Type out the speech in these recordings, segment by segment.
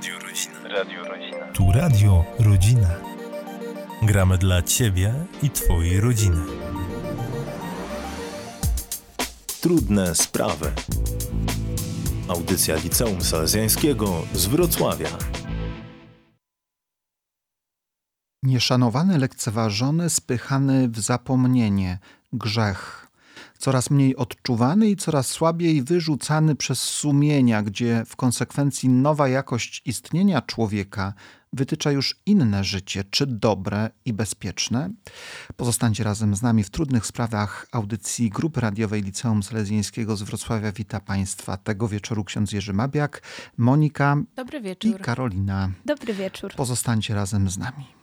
Radio Rodzina. Radio Rodzina. Tu Radio Rodzina. Gramy dla Ciebie i Twojej rodziny. Trudne sprawy. Audycja Liceum Salezjańskiego z Wrocławia. Nieszanowany, lekceważony, spychany w zapomnienie, grzech coraz mniej odczuwany i coraz słabiej wyrzucany przez sumienia, gdzie w konsekwencji nowa jakość istnienia człowieka wytycza już inne życie, czy dobre i bezpieczne. Pozostańcie razem z nami w trudnych sprawach audycji Grupy Radiowej Liceum Salezjańskiego z Wrocławia. Wita Państwa tego wieczoru ksiądz Jerzy Mabiak, Monika Dobry wieczór. i Karolina. Dobry wieczór. Pozostańcie razem z nami.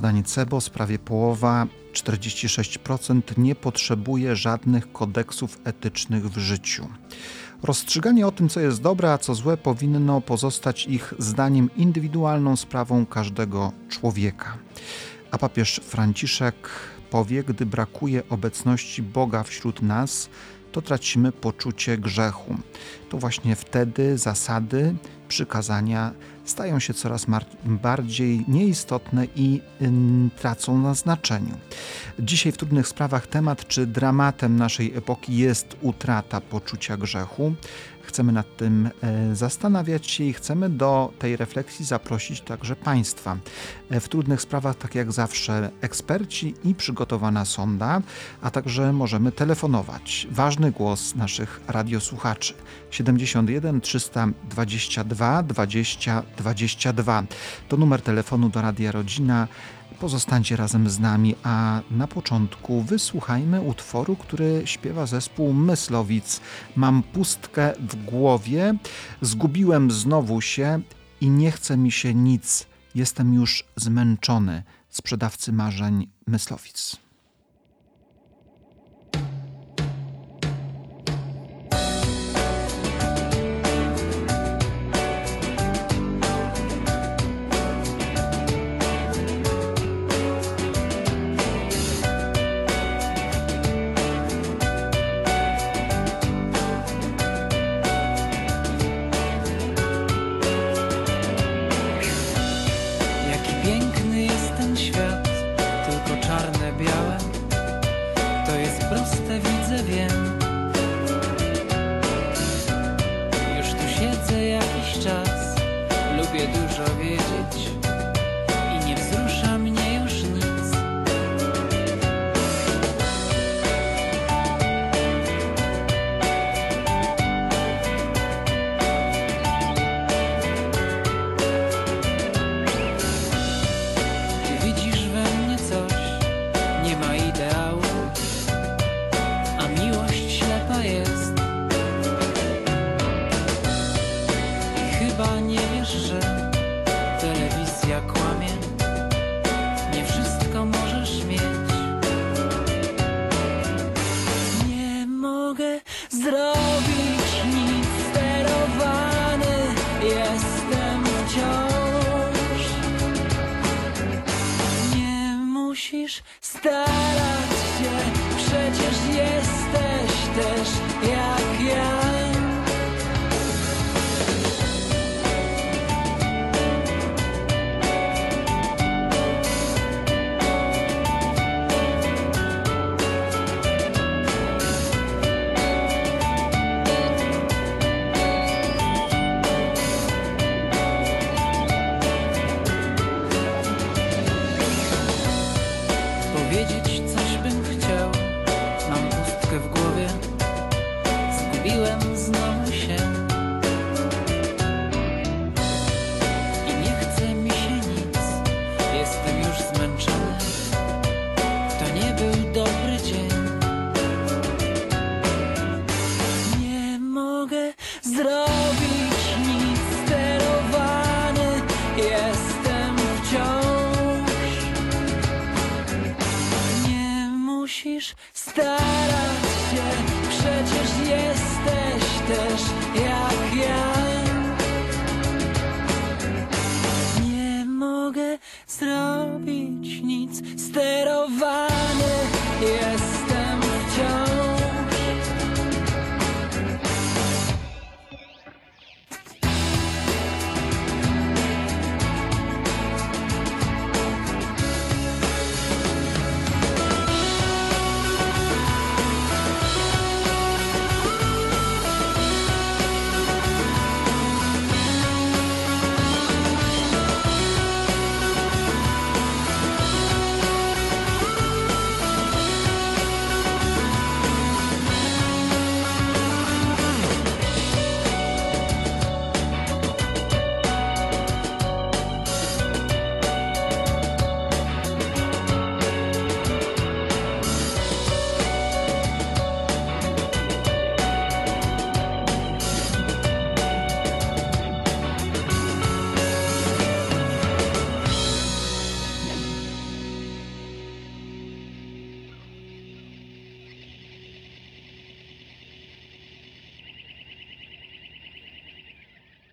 Badań CEBOS prawie połowa, 46% nie potrzebuje żadnych kodeksów etycznych w życiu. Rozstrzyganie o tym, co jest dobre, a co złe, powinno pozostać ich zdaniem indywidualną sprawą każdego człowieka. A papież Franciszek powie, gdy brakuje obecności Boga wśród nas, to tracimy poczucie grzechu. To właśnie wtedy zasady, przykazania stają się coraz bardziej nieistotne i tracą na znaczeniu. Dzisiaj w trudnych sprawach temat, czy dramatem naszej epoki jest utrata poczucia grzechu. Chcemy nad tym e, zastanawiać się i chcemy do tej refleksji zaprosić także Państwa. E, w trudnych sprawach, tak jak zawsze, eksperci i przygotowana sonda, a także możemy telefonować. Ważny głos naszych radiosłuchaczy 71 322 20 22 to numer telefonu do Radia Rodzina. Pozostańcie razem z nami, a na początku wysłuchajmy utworu, który śpiewa zespół Myslowic. Mam pustkę w głowie, zgubiłem znowu się i nie chce mi się nic. Jestem już zmęczony. Sprzedawcy marzeń Myslowic.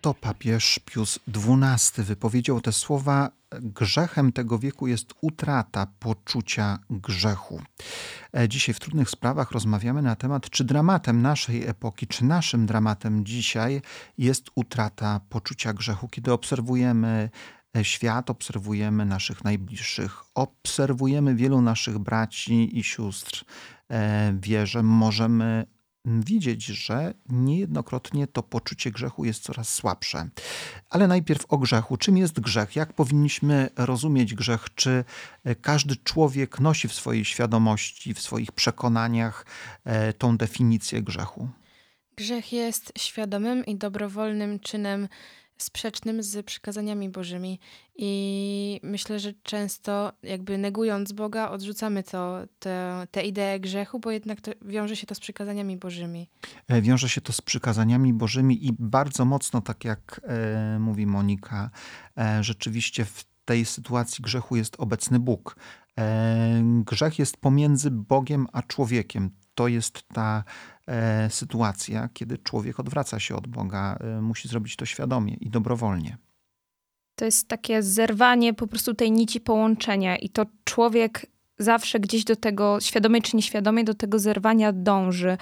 To papież Pius XII wypowiedział te słowa: Grzechem tego wieku jest utrata poczucia grzechu. E, dzisiaj w trudnych sprawach rozmawiamy na temat, czy dramatem naszej epoki, czy naszym dramatem dzisiaj jest utrata poczucia grzechu. Kiedy obserwujemy e, świat, obserwujemy naszych najbliższych, obserwujemy wielu naszych braci i sióstr e, wierzę, możemy widzieć, że niejednokrotnie to poczucie grzechu jest coraz słabsze. Ale najpierw o grzechu. Czym jest grzech? Jak powinniśmy rozumieć grzech? Czy e, każdy człowiek nosi w swojej świadomości, w swoich przekonaniach e, tą definicję grzechu? Grzech jest świadomym i dobrowolnym czynem sprzecznym z przykazaniami Bożymi. I myślę, że często jakby negując Boga, odrzucamy to, te, te idee grzechu, bo jednak to wiąże się to z przykazaniami Bożymi. E, wiąże się to z przykazaniami Bożymi i bardzo mocno, tak jak e, mówi Monika, e, rzeczywiście w tej sytuacji grzechu jest obecny Bóg. E, grzech jest pomiędzy Bogiem a człowiekiem. To jest ta sytuacja, kiedy człowiek odwraca się od Boga, e, musi zrobić to świadomie i dobrowolnie. To jest takie zerwanie po prostu tej nici połączenia, i to człowiek zawsze gdzieś do tego, świadomie czy nieświadomie, do tego zerwania dąży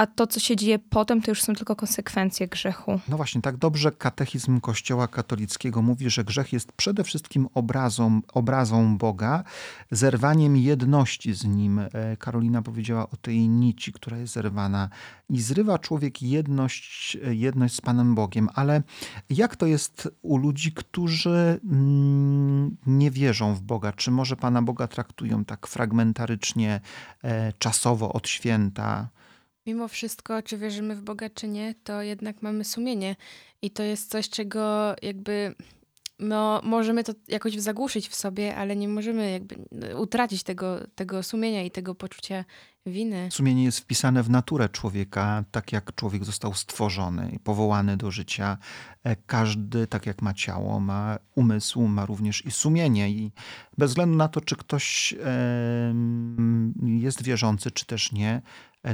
a to, co się dzieje potem, to już są tylko konsekwencje grzechu. No właśnie, tak dobrze katechizm Kościoła katolickiego mówi, że grzech jest przede wszystkim obrazą, obrazą Boga, zerwaniem jedności z Nim. E, Karolina powiedziała o tej nici, która jest zerwana i zrywa człowiek jedność, jedność z Panem Bogiem. Ale jak to jest u ludzi, którzy mm, nie wierzą w Boga? Czy może Pana Boga traktują tak fragmentarycznie, e, czasowo od święta? Mimo wszystko, czy wierzymy w Boga, czy nie, to jednak mamy sumienie. I to jest coś, czego jakby no, możemy to jakoś zagłuszyć w sobie, ale nie możemy jakby utracić tego, tego sumienia i tego poczucia winy. Sumienie jest wpisane w naturę człowieka, tak jak człowiek został stworzony i powołany do życia. E, każdy, tak jak ma ciało, ma umysł, ma również i sumienie. I bez względu na to, czy ktoś jest wierzący, czy też nie,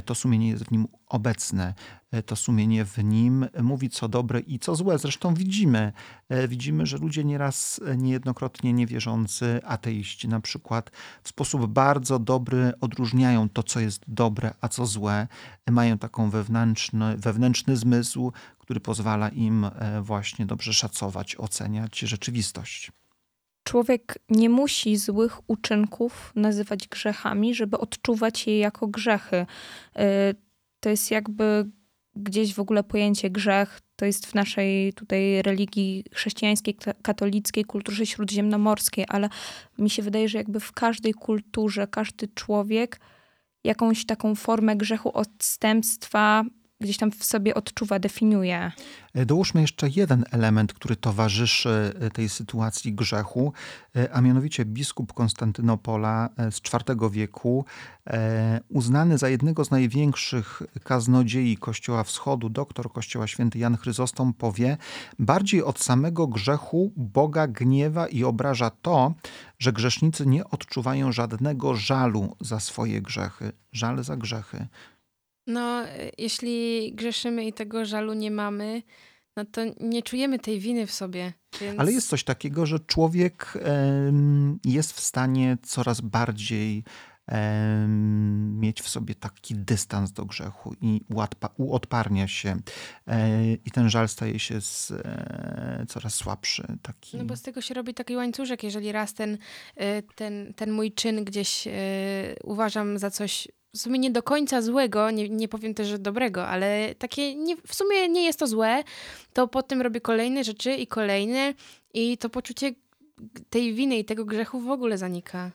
to sumienie jest w nim obecne. E, to sumienie w nim mówi co dobre i co złe. Zresztą widzimy, e, widzimy, że ludzie nieraz niejednokrotnie niewierzący, ateiści na przykład, w sposób bardzo dobry odróżniają to, co jest dobre, a co złe. Mają taką wewnętrzny, wewnętrzny zmysł, który pozwala im właśnie dobrze szacować, oceniać rzeczywistość. Człowiek nie musi złych uczynków nazywać grzechami, żeby odczuwać je jako grzechy. Y, to jest jakby gdzieś w ogóle pojęcie grzech, to jest w naszej tutaj religii chrześcijańskiej, katolickiej, kulturze śródziemnomorskiej, ale mi się wydaje, że jakby w każdej kulturze, każdy człowiek jakąś taką formę grzechu odstępstwa gdzieś tam w sobie odczuwa, definiuje. E, dołóżmy jeszcze jeden element, który towarzyszy e, tej sytuacji grzechu, e, a mianowicie biskup Konstantynopola z IV wieku, uznany za jednego z największych kaznodziei Kościoła Wschodu, doktor Kościoła święty Jan Chryzostom powie, bardziej od samego grzechu Boga gniewa i obraża to, że grzesznicy nie odczuwają żadnego żalu za swoje grzechy. Żal za grzechy. No, jeśli grzeszymy i tego żalu nie mamy, no to nie czujemy tej winy w sobie. Więc... Ale jest coś takiego, że człowiek jest w stanie coraz bardziej mieć w sobie taki dystans do grzechu i uodparnia się e, i ten żal staje się z, e, coraz słabszy. Taki... No bo z tego się robi taki łańcuszek, jeżeli raz ten, e, ten, ten mój czyn gdzieś uważam za coś w sumie nie do końca złego, nie, nie powiem też, że dobrego, ale takie nie, w sumie nie jest to złe, to potem robię kolejne rzeczy i kolejne i to poczucie tej winy i tego grzechu w ogóle zanika.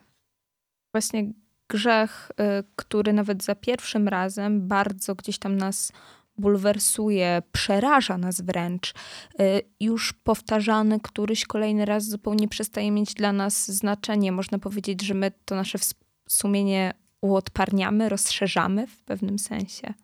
Właśnie grzech, y, który nawet za pierwszym razem bardzo gdzieś tam nas bulwersuje, przeraża nas wręcz, y, już powtarzany któryś kolejny raz zupełnie przestaje mieć dla nas znaczenie. Można powiedzieć, że my to nasze sumienie uodparniamy, rozszerzamy w pewnym sensie.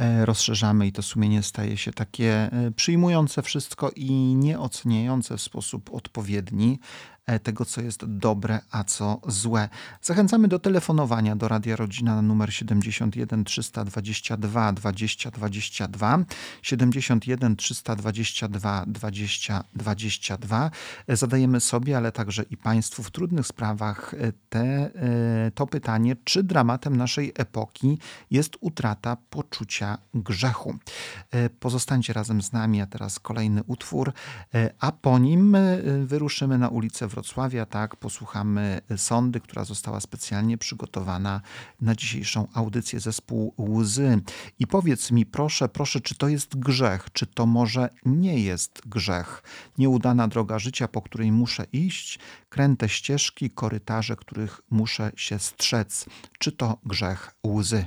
E, rozszerzamy i to sumienie staje się takie e, przyjmujące wszystko i nieoceniające w sposób odpowiedni. E, tego, co jest dobre, a co złe. Zachęcamy do telefonowania do Radia Rodzina na numer 71 322 20 22 71 322 20 22. Zadajemy sobie, ale także i Państwu w trudnych sprawach te, to pytanie, czy dramatem naszej epoki jest utrata poczucia grzechu. Pozostańcie razem z nami, a teraz kolejny utwór, a po nim wyruszymy na ulicę Wrocławia, tak, posłuchamy sondy, która została specjalnie przygotowana na dzisiejszą audycję zespół Łzy. I powiedz mi proszę, proszę, czy to jest grzech, czy to może nie jest grzech? Nieudana droga życia, po której muszę iść, kręte ścieżki, korytarze, których muszę się strzec. Czy to grzech łzy?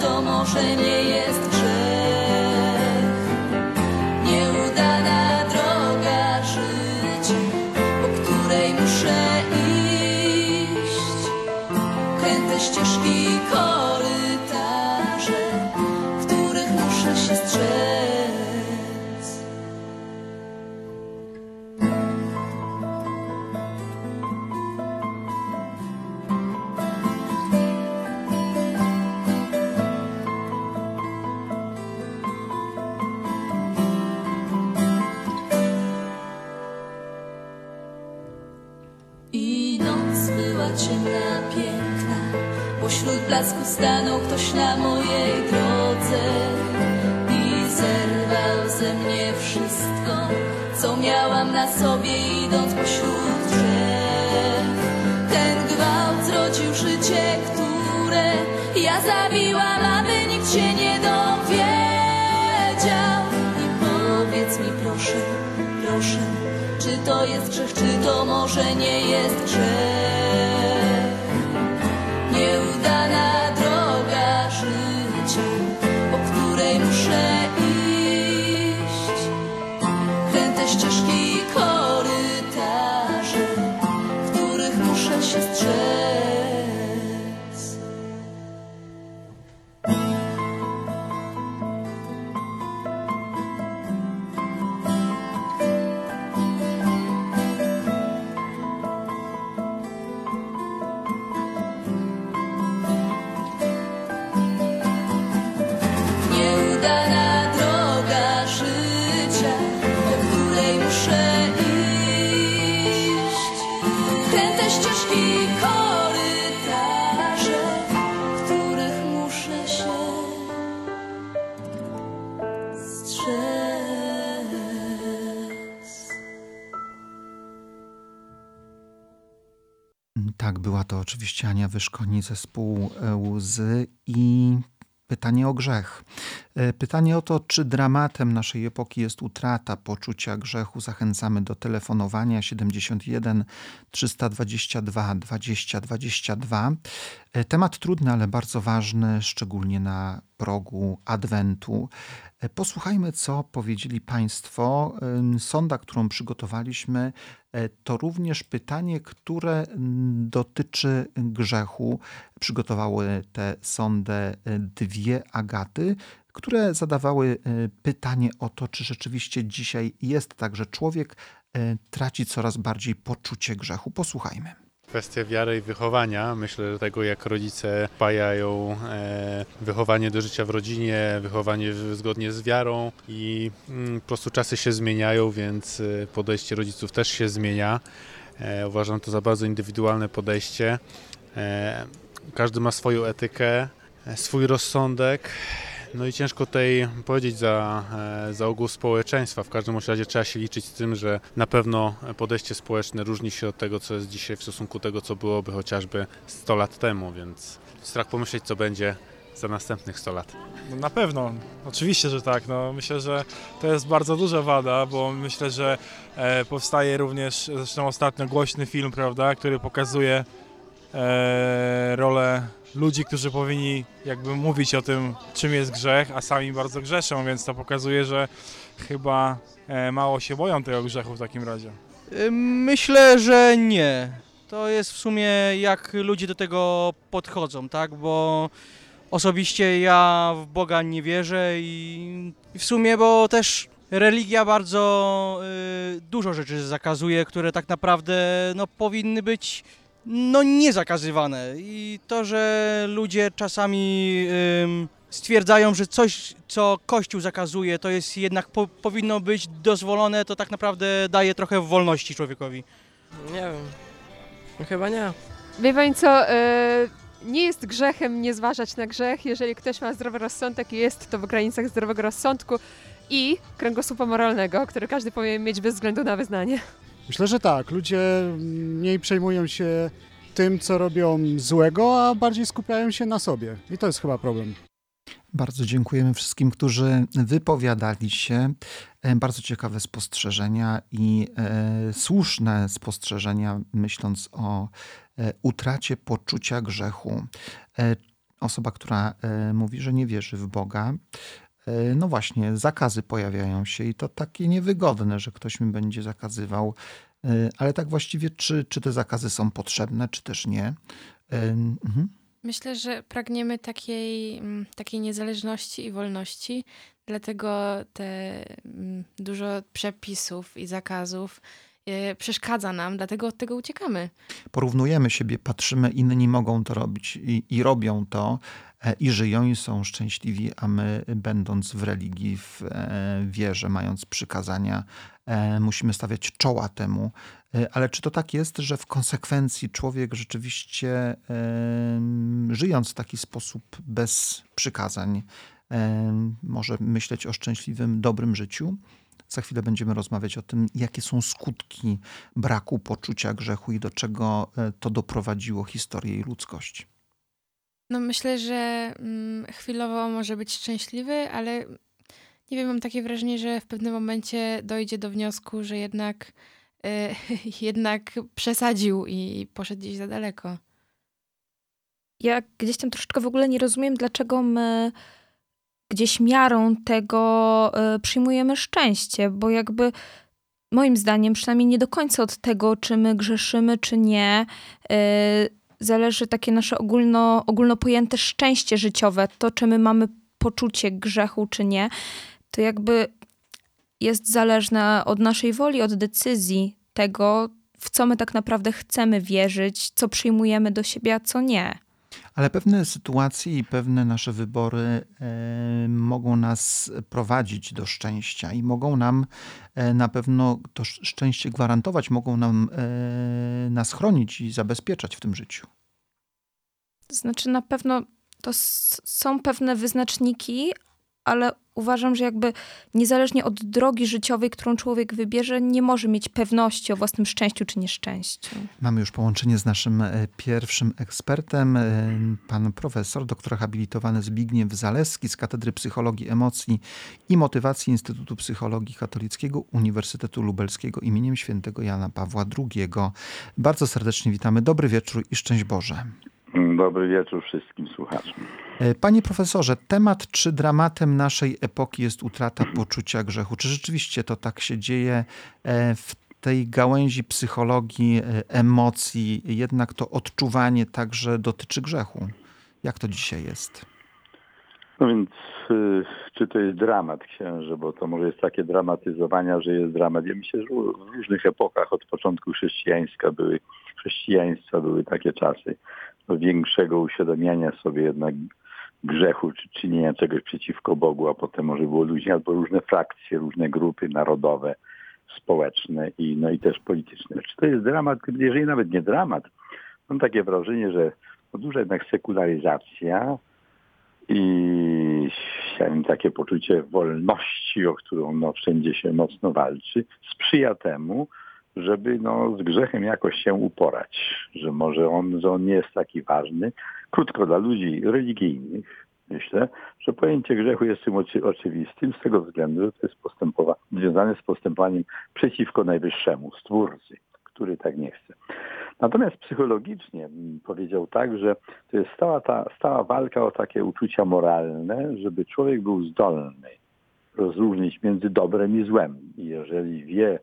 blasku stanął ktoś na mojej drodze I zerwał ze mnie wszystko, co miałam na sobie idąc pośród drzew. Ten gwałt zrodził życie, które ja zabiłam, aby nikt się nie dowiedział. I powiedz mi proszę, proszę, czy to jest grzech, czy to może nie jest grzech której Wyszkoni, zespół Łzy i pytanie o grzech. E, pytanie o to, czy dramatem naszej epoki jest utrata poczucia grzechu. Zachęcamy do telefonowania 71 322 20 22. Temat trudny, ale bardzo ważny, szczególnie na progu Adwentu. E, posłuchajmy, co powiedzieli Państwo. Sonda, którą przygotowaliśmy, e, to również pytanie, które dotyczy grzechu. Przygotowały tę sondę dwie Agaty które zadawały e, pytanie o to, czy rzeczywiście dzisiaj jest tak, że człowiek e, traci coraz bardziej poczucie grzechu. Posłuchajmy. Kwestia wiary i wychowania. Myślę, że tego jak rodzice pajają e, wychowanie do życia w rodzinie, wychowanie zgodnie z wiarą i mm, po prostu czasy się zmieniają, więc podejście rodziców też się zmienia. Uważam to za bardzo indywidualne podejście. Każdy ma swoją etykę, swój rozsądek no i ciężko tutaj powiedzieć za, e, za ogół społeczeństwa. W każdym razie trzeba się liczyć z tym, że na pewno podejście społeczne różni się od tego, co jest dzisiaj w stosunku do tego, co byłoby chociażby 100 lat temu, więc strach pomyśleć, co będzie za następnych 100 lat. No na pewno, oczywiście, że tak. No, myślę, że to jest bardzo duża wada, bo myślę, że e, powstaje również, zresztą ostatnio głośny film, prawda, który pokazuje e, rolę ludzi, którzy powinni jakby mówić o tym, czym jest grzech, a sami bardzo grzeszą, więc to pokazuje, że chyba e, mało się boją tego grzechu w takim razie. Y, myślę, że nie. To jest w sumie jak ludzie do tego podchodzą, tak? Bo osobiście ja w Boga nie wierzę i w sumie, bo też religia bardzo y, dużo rzeczy zakazuje, które tak naprawdę no, powinny być no niezakazywane. I to, że ludzie czasami ym, stwierdzają, że coś, co Kościół zakazuje, to jest jednak po, powinno być dozwolone, to tak naprawdę daje trochę wolności człowiekowi. Nie wiem. No chyba nie. Wie pani co, yy, nie jest grzechem nie zważać na grzech, jeżeli ktoś ma zdrowy rozsądek i jest to w granicach zdrowego rozsądku i kręgosłupa moralnego, który każdy powinien mieć bez względu na wyznanie. Myślę, że tak. Ludzie mniej przejmują się tym, co robią złego, a bardziej skupiają się na sobie. I to jest chyba problem. Bardzo dziękujemy wszystkim, którzy wypowiadali się. E, bardzo ciekawe spostrzeżenia i e, słuszne spostrzeżenia, myśląc o e, utracie poczucia grzechu. E, osoba, która e, mówi, że nie wierzy w Boga, no właśnie, zakazy pojawiają się i to takie niewygodne, że ktoś mi będzie zakazywał. E, ale tak właściwie, czy, czy te zakazy są potrzebne, czy też nie? E, mhm. Myślę, że pragniemy takiej, mm, takiej niezależności i wolności, dlatego te mm, dużo przepisów i zakazów przeszkadza nam, dlatego od tego uciekamy. Porównujemy siebie, patrzymy, inni mogą to robić i, i robią to, E, i żyją i są szczęśliwi, a my, będąc w religii, w e, wierze, mając przykazania, e, musimy stawiać czoła temu. Ale czy to tak jest, że w konsekwencji człowiek rzeczywiście, żyjąc w taki sposób bez przykazań, może myśleć o szczęśliwym, dobrym życiu? Za chwilę będziemy rozmawiać o tym, jakie są skutki braku poczucia grzechu i do czego to doprowadziło historię i ludzkość. No myślę, że mm, chwilowo może być szczęśliwy, ale nie wiem, mam takie wrażenie, że w pewnym momencie dojdzie do wniosku, że jednak, e, jednak przesadził i poszedł gdzieś za daleko. Ja gdzieś tam troszeczkę w ogóle nie rozumiem, dlaczego my gdzieś miarą tego y, przyjmujemy szczęście, bo jakby moim zdaniem, przynajmniej nie do końca od tego, czy my grzeszymy, czy nie, y, zależy takie nasze ogólno, ogólnopojęte szczęście życiowe, to czy my mamy poczucie grzechu, czy nie, to jakby jest zależne od naszej woli, od decyzji tego, w co my tak naprawdę chcemy wierzyć, co przyjmujemy do siebie, a co nie. Ale pewne sytuacje i pewne nasze wybory e, mogą nas prowadzić do szczęścia i mogą nam e, na pewno to szczęście gwarantować, mogą nam e, nas chronić i zabezpieczać w tym życiu. To znaczy, na pewno to są pewne wyznaczniki, ale uważam, że jakby niezależnie od drogi życiowej, którą człowiek wybierze, nie może mieć pewności o własnym szczęściu czy nieszczęściu. Mamy już połączenie z naszym e, pierwszym ekspertem, e, pan profesor, doktor habilitowany Zbigniew Zaleski z Katedry Psychologii Emocji i Motywacji Instytutu Psychologii Katolickiego Uniwersytetu Lubelskiego imieniem świętego Jana Pawła II. Bardzo serdecznie witamy. Dobry wieczór i szczęść Boże. Dobry wieczór wszystkim słuchaczom. E, panie profesorze, temat czy dramatem naszej epoki jest utrata poczucia grzechu? Czy rzeczywiście to tak się dzieje e, w tej gałęzi psychologii e, emocji, jednak to odczuwanie także dotyczy grzechu? Jak to dzisiaj jest? No więc, czy to jest dramat księże, bo to może jest takie dramatyzowania, że jest dramat. Ja myślę, że w różnych epokach od początku chrześcijaństwa były, chrześcijaństwa były takie czasy większego uświadamiania sobie jednak grzechu czy czynienia czegoś przeciwko Bogu, a potem może było ludzi albo różne frakcje, różne grupy narodowe, społeczne i, no i też polityczne. Czy to jest dramat? Jeżeli nawet nie dramat, mam takie wrażenie, że duża jednak sekularyzacja i takie poczucie wolności, o którą no, wszędzie się mocno walczy, sprzyja temu, żeby no, z grzechem jakoś się uporać, że może on, że on nie jest taki ważny. Krótko dla ludzi religijnych myślę, że pojęcie grzechu jest tym oczy, oczywistym z tego względu, że to jest postępowa- związane z postępowaniem przeciwko najwyższemu, stwórcy, który tak nie chce. Natomiast psychologicznie powiedział tak, że to jest stała, ta, stała walka o takie uczucia moralne, żeby człowiek był zdolny rozróżnić między dobrem i złem. I jeżeli wie,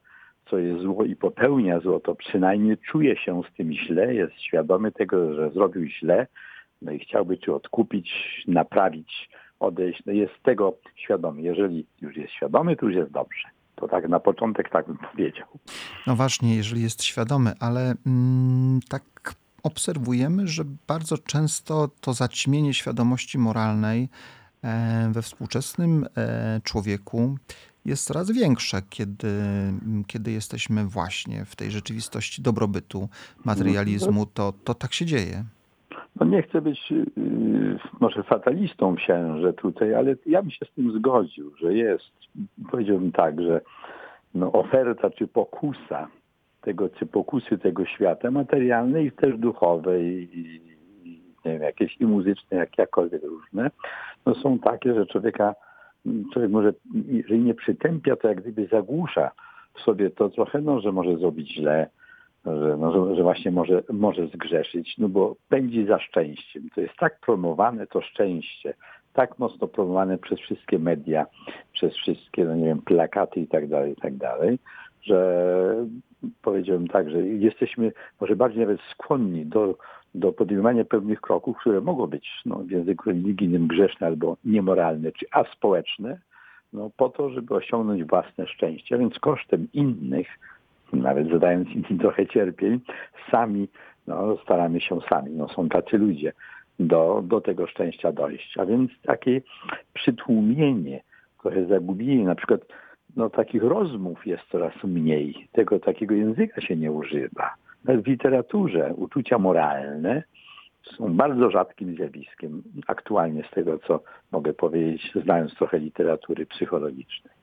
co jest zło i popełnia zło, to przynajmniej czuje się z tym źle, jest świadomy tego, że zrobił źle, no i chciałby czy odkupić, naprawić, odejść, no jest tego świadomy. Jeżeli już jest świadomy, to już jest dobrze. To tak na początek tak bym powiedział. No właśnie, jeżeli jest świadomy, ale mm, tak obserwujemy, że bardzo często to zaćmienie świadomości moralnej e, we współczesnym e, człowieku jest coraz większe, kiedy, kiedy jesteśmy właśnie w tej rzeczywistości dobrobytu, materializmu, to, to tak się dzieje. No nie chcę być yy, może fatalistą księże tutaj, ale ja bym się z tym zgodził, że jest, powiedziałbym tak, że no, oferta czy pokusa tego, czy pokusy tego świata materialnej i też duchowej i, i nie wiem, jakieś i muzyczne, jak, jakkolwiek różne, no są takie, że człowieka człowiek może, jeżeli nie przytępia, to jak gdyby zagłusza w sobie to trochę, no, że może zrobić źle, że, no, że, że, właśnie może, może zgrzeszyć, no bo pędzi za szczęściem. To jest tak promowane to szczęście, tak mocno promowane przez wszystkie media, przez wszystkie, no nie wiem, plakaty i tak dalej, i tak dalej, że powiedziałbym tak, że jesteśmy może bardziej nawet skłonni do do podejmowania pewnych kroków, które mogą być no, w języku religijnym grzeszne albo niemoralne, czy aspołeczne, no, po to, żeby osiągnąć własne szczęście, a więc kosztem innych, nawet zadając im trochę cierpień, sami no, staramy się sami, no, są tacy ludzie, do, do tego szczęścia dojść. A więc takie przytłumienie, trochę zagubienie, na przykład no, takich rozmów jest coraz mniej, tego takiego języka się nie używa w literaturze uczucia moralne są bardzo rzadkim zjawiskiem, aktualnie z tego, co mogę powiedzieć, znając trochę literatury psychologicznej.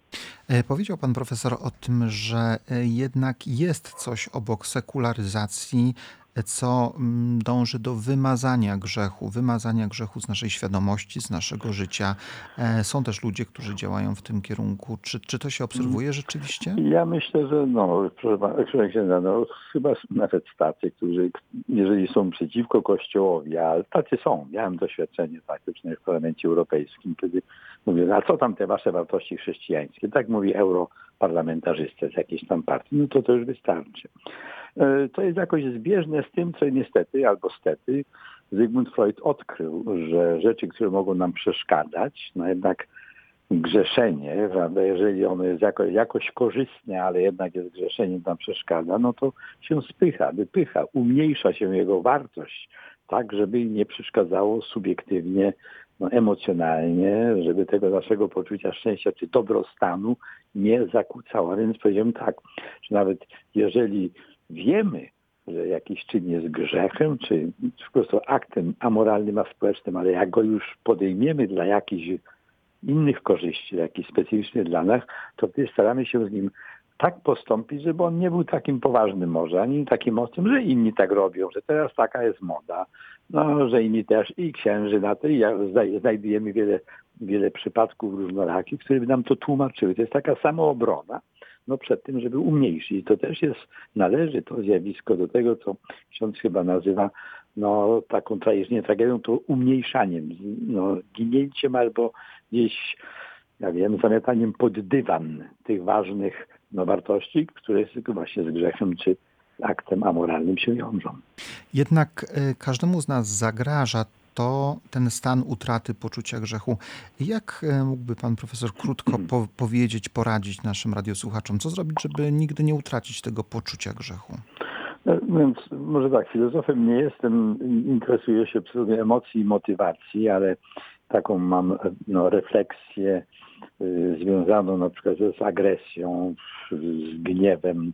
E, powiedział pan profesor o tym, że e, jednak jest coś obok sekularyzacji, co mm, dąży do wymazania grzechu, wymazania grzechu z naszej świadomości, z naszego życia. E, są też ludzie, którzy działają w tym kierunku. Czy, czy to się obserwuje rzeczywiście? Ja myślę, że no, proszę księdza, no, chyba nawet tacy, którzy, jeżeli są przeciwko Kościołowi, a tacy są. Miałem doświadczenie faktyczne w Parlamencie Europejskim, kiedy mówię, a co tam te wasze wartości chrześcijańskie? Tak mówi europarlamentarzysta z jakiejś tam partii. No to to już wystarczy. E, to jest jakoś zbieżne z tym, co niestety albo stety Zygmunt Freud odkrył, że rzeczy, które mogą nam przeszkadzać, no jednak grzeszenie, prawda, jeżeli ono jest jako, jakoś korzystne, ale jednak jest grzeszeniem, nam przeszkadza, no to się spycha, wypycha, umniejsza się jego wartość, tak, żeby nie przeszkadzało subiektywnie, no, emocjonalnie, żeby tego naszego poczucia szczęścia czy dobrostanu nie zakłócało. Więc powiedziałem tak, że nawet jeżeli wiemy, że jakiś czyn jest grzechem, czy po prostu aktem amoralnym, a społecznym, ale jak go już podejmiemy dla jakichś innych korzyści, jakiś specyficzny dla nas, to wtedy staramy się z nim tak postąpić, żeby on nie był takim poważnym może, ani takim mocnym, że inni tak robią, że teraz taka jest moda, no, że inni też i księży na to i ja znajdujemy wiele, wiele przypadków różnorakich, które by nam to tłumaczyły. To jest taka samoobrona, no przed tym, żeby umniejszyć. I to też jest, należy to zjawisko do tego, co ksiądz chyba nazywa no, taką tragicznie tragedią, to umniejszaniem, no, ginięciem albo gdzieś, ja wiem, zamietaniem pod dywan tych ważnych no, wartości, które właśnie z grzechem czy aktem amoralnym się wiążą. Jednak y, każdemu z nas zagraża to ten stan utraty poczucia grzechu. Jak e, mógłby pan profesor krótko po powiedzieć, poradzić naszym radiosłuchaczom, co zrobić, żeby nigdy nie utracić tego poczucia grzechu? No, więc może tak, filozofem nie jestem, interesuję się przy emocji i motywacji, ale taką mam no, refleksję związaną na przykład z agresją, z gniewem.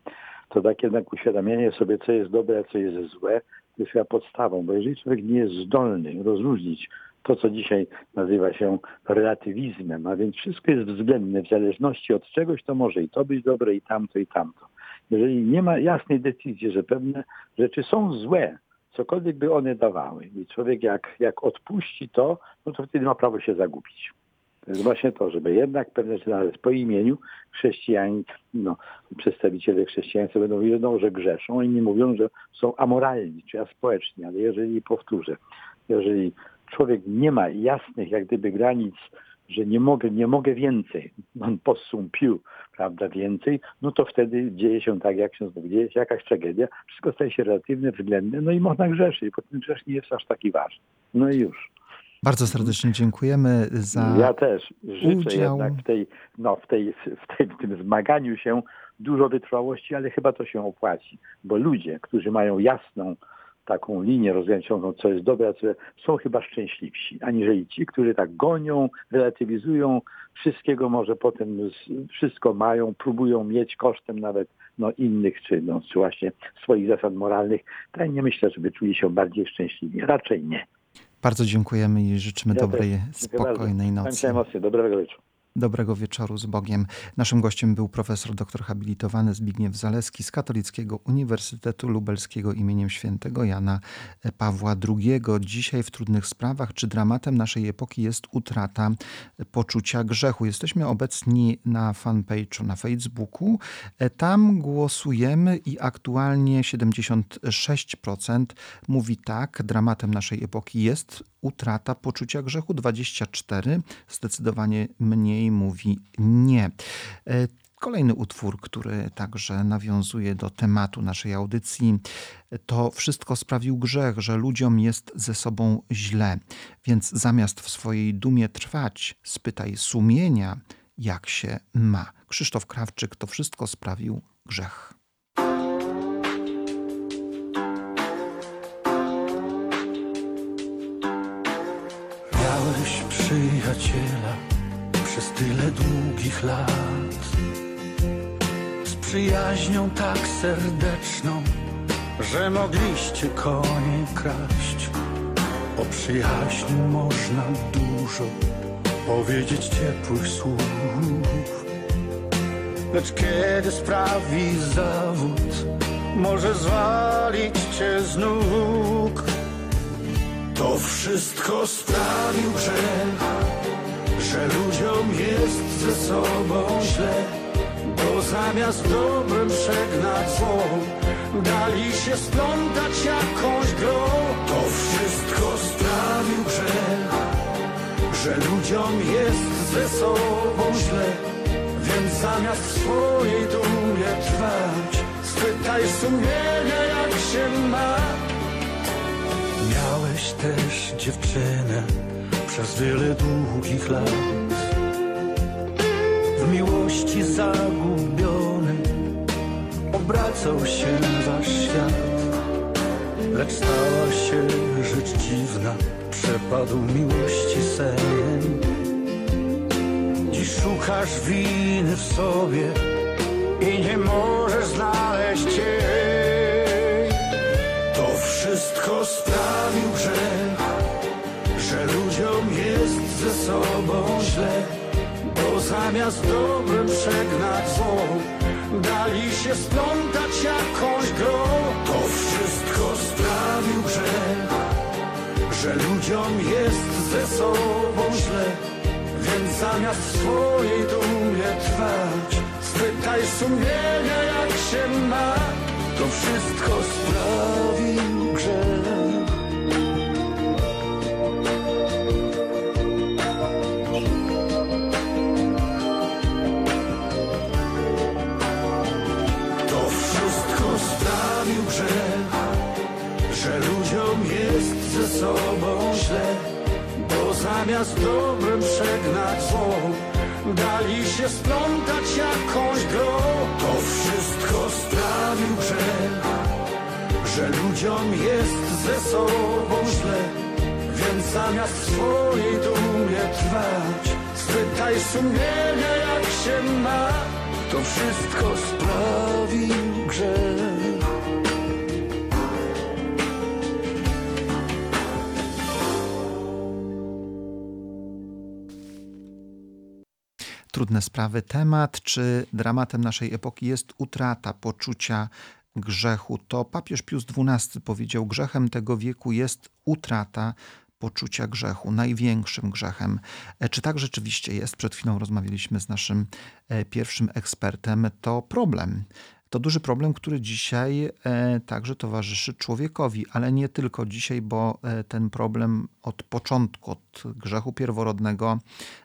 To tak jednak uświadamianie sobie, co jest dobre, a co jest złe, jest chyba podstawą, bo jeżeli człowiek nie jest zdolny rozróżnić to, co dzisiaj nazywa się relatywizmem, a więc wszystko jest względne, w zależności od czegoś, to może i to być dobre, i tamto, i tamto. Jeżeli nie ma jasnej decyzji, że pewne rzeczy są złe, cokolwiek by one dawały, i człowiek jak, jak odpuści to, no to wtedy ma prawo się zagubić. To jest właśnie to, żeby jednak pewne rzeczy po imieniu chrześcijanie, no, przedstawiciele chrześcijaństwa będą no, że grzeszą, inni mówią, że są amoralni, czy ja społeczni, ale jeżeli, powtórzę, jeżeli człowiek nie ma jasnych jak gdyby granic, że nie mogę, nie mogę więcej, non possum più, prawda, więcej, no to wtedy dzieje się tak, jak się znowu dzieje się jakaś tragedia, wszystko staje się relatywne, względne, no i można grzeszyć, bo ten grzesz nie jest aż taki ważny. No i już. Bardzo serdecznie dziękujemy za Ja też życzę udział. jednak w, tej, no, w, tej, w, tej, w tym zmaganiu się dużo wytrwałości, ale chyba to się opłaci, bo ludzie, którzy mają jasną taką linię rozgraniczoną, co jest dobre, a co są chyba szczęśliwsi, aniżeli ci, którzy tak gonią, relatywizują, wszystkiego może potem wszystko mają, próbują mieć kosztem nawet no, innych, czy, no, czy właśnie swoich zasad moralnych. To ja nie myślę, żeby czuli się bardziej szczęśliwi. Raczej nie. Bardzo dziękujemy i życzymy Ja dobrej, też. Dziękuję spokojnej bardzo. nocy. Kończę emocje. Dobrego wieczoru. Dobrego wieczoru z Bogiem. Naszym gościem był profesor doktor habilitowany Zbigniew Zaleski z Katolickiego Uniwersytetu Lubelskiego imieniem świętego Jana Pawła II. Dzisiaj w trudnych sprawach, czy dramatem naszej epoki jest utrata poczucia grzechu. Jesteśmy obecni na fanpage'u na Facebooku. Tam głosujemy i aktualnie 76% mówi tak, dramatem naszej epoki jest utrata poczucia grzechu, 24 zdecydowanie mniej mówi nie. E, Kolejny utwór, który także nawiązuje do tematu naszej audycji, to wszystko sprawił grzech, że ludziom jest ze sobą źle. Więc zamiast w swojej dumie trwać, spytaj sumienia, jak się ma. Krzysztof Krawczyk to wszystko sprawił grzech. Miałeś przyjaciela przez tyle długich lat Z przyjaźnią tak serdeczną, że mogliście konie kraść. O przyjaźni można dużo powiedzieć ciepłych słów. Lecz kiedy sprawi zawód, może zwalić cię z nóg to wszystko sprawił grzech, że ludziom jest ze sobą źle, bo zamiast dobrem przegnać zło, dali się splątać jakąś grą. To wszystko sprawił grzech, że ludziom jest ze sobą źle, więc zamiast w swojej dumie trwać, spytaj sumienia jak się ma. Miałeś też dziewczynę przez wiele długich lat. W miłości zagubiony Obracał się wasz świat Lecz stała się rzecz dziwna Przepadł miłości sen. Dziś szukasz winy w sobie I nie możesz znaleźć jej wszystko sprawił grzech, że ludziom jest ze sobą źle, zamiast dobrem przegnać zło, dali się splątać jakąś grą. To wszystko sprawił grzech, że ludziom jest ze sobą źle, więc zamiast swojej dumie trwać, spytaj sumienia jak się ma. To wszystko sprawił grzech. To wszystko sprawił grzech, że ludziom jest ze sobą źle, bo zamiast dobrem przegnać zło, dali się splątać jakąś grą. To wszystko sprawił grzech, że ludziom jest ze sobą źle, więc zamiast swojej dumie trwać, spytaj sumienia jak się ma. To wszystko sprawił grzech. Trudne sprawy. Temat, czy dramatem naszej epoki jest utrata poczucia grzechu. To papież Pius XII powiedział, grzechem tego wieku jest utrata poczucia grzechu, największym grzechem. E, Czy tak rzeczywiście jest? Przed chwilą rozmawialiśmy z naszym e, pierwszym ekspertem. To problem. To duży problem, który dzisiaj e, także towarzyszy człowiekowi, ale nie tylko dzisiaj, bo e, ten problem od początku, od grzechu pierworodnego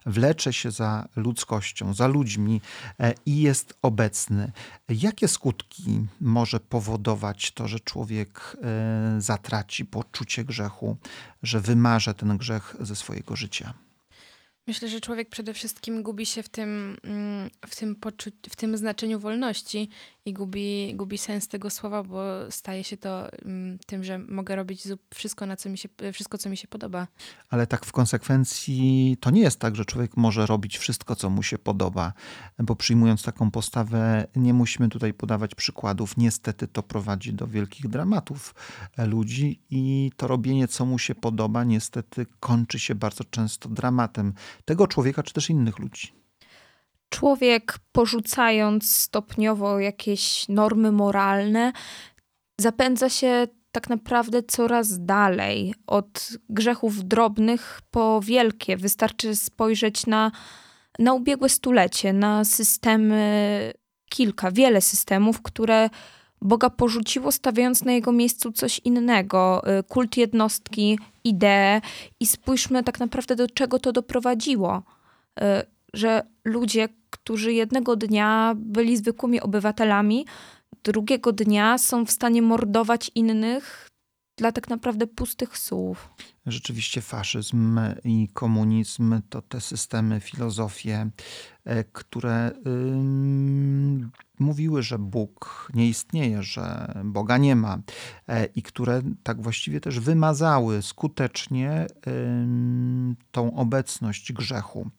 wlecze się za ludzkością, za ludźmi e, i jest obecny. Jakie skutki może powodować to, że człowiek zatraci poczucie grzechu, że wymarze ten grzech ze swojego życia? Myślę, że człowiek przede wszystkim gubi się w tym, mm, w tym, poczu- w tym znaczeniu wolności i gubi, gubi sens tego słowa, bo staje się to mm, tym, że mogę robić wszystko, na co mi się, wszystko, co mi się podoba. Ale tak w konsekwencji to nie jest tak, że człowiek może robić wszystko, co mu się podoba, bo przyjmując taką postawę, nie musimy tutaj podawać przykładów. Niestety to prowadzi do wielkich dramatów ludzi i to robienie, co mu się podoba, niestety kończy się bardzo często dramatem tego człowieka, czy też innych ludzi. Człowiek porzucając stopniowo jakieś normy moralne, zapędza się tak naprawdę coraz dalej od grzechów drobnych po wielkie. Wystarczy spojrzeć na, na ubiegłe stulecie, na systemy, kilka, wiele systemów, które Boga porzuciło, stawiając na jego miejscu coś innego. y, Kult jednostki, idee i spójrzmy tak naprawdę do czego to doprowadziło. Że ludzie, którzy jednego dnia byli zwykłymi obywatelami, drugiego dnia są w stanie mordować innych dla tak naprawdę pustych słów. Rzeczywiście faszyzm i komunizm to te systemy, filozofie, e, które ym, mówiły, że Bóg nie istnieje, że Boga nie ma e, i które tak właściwie też wymazały skutecznie tą obecność grzechu.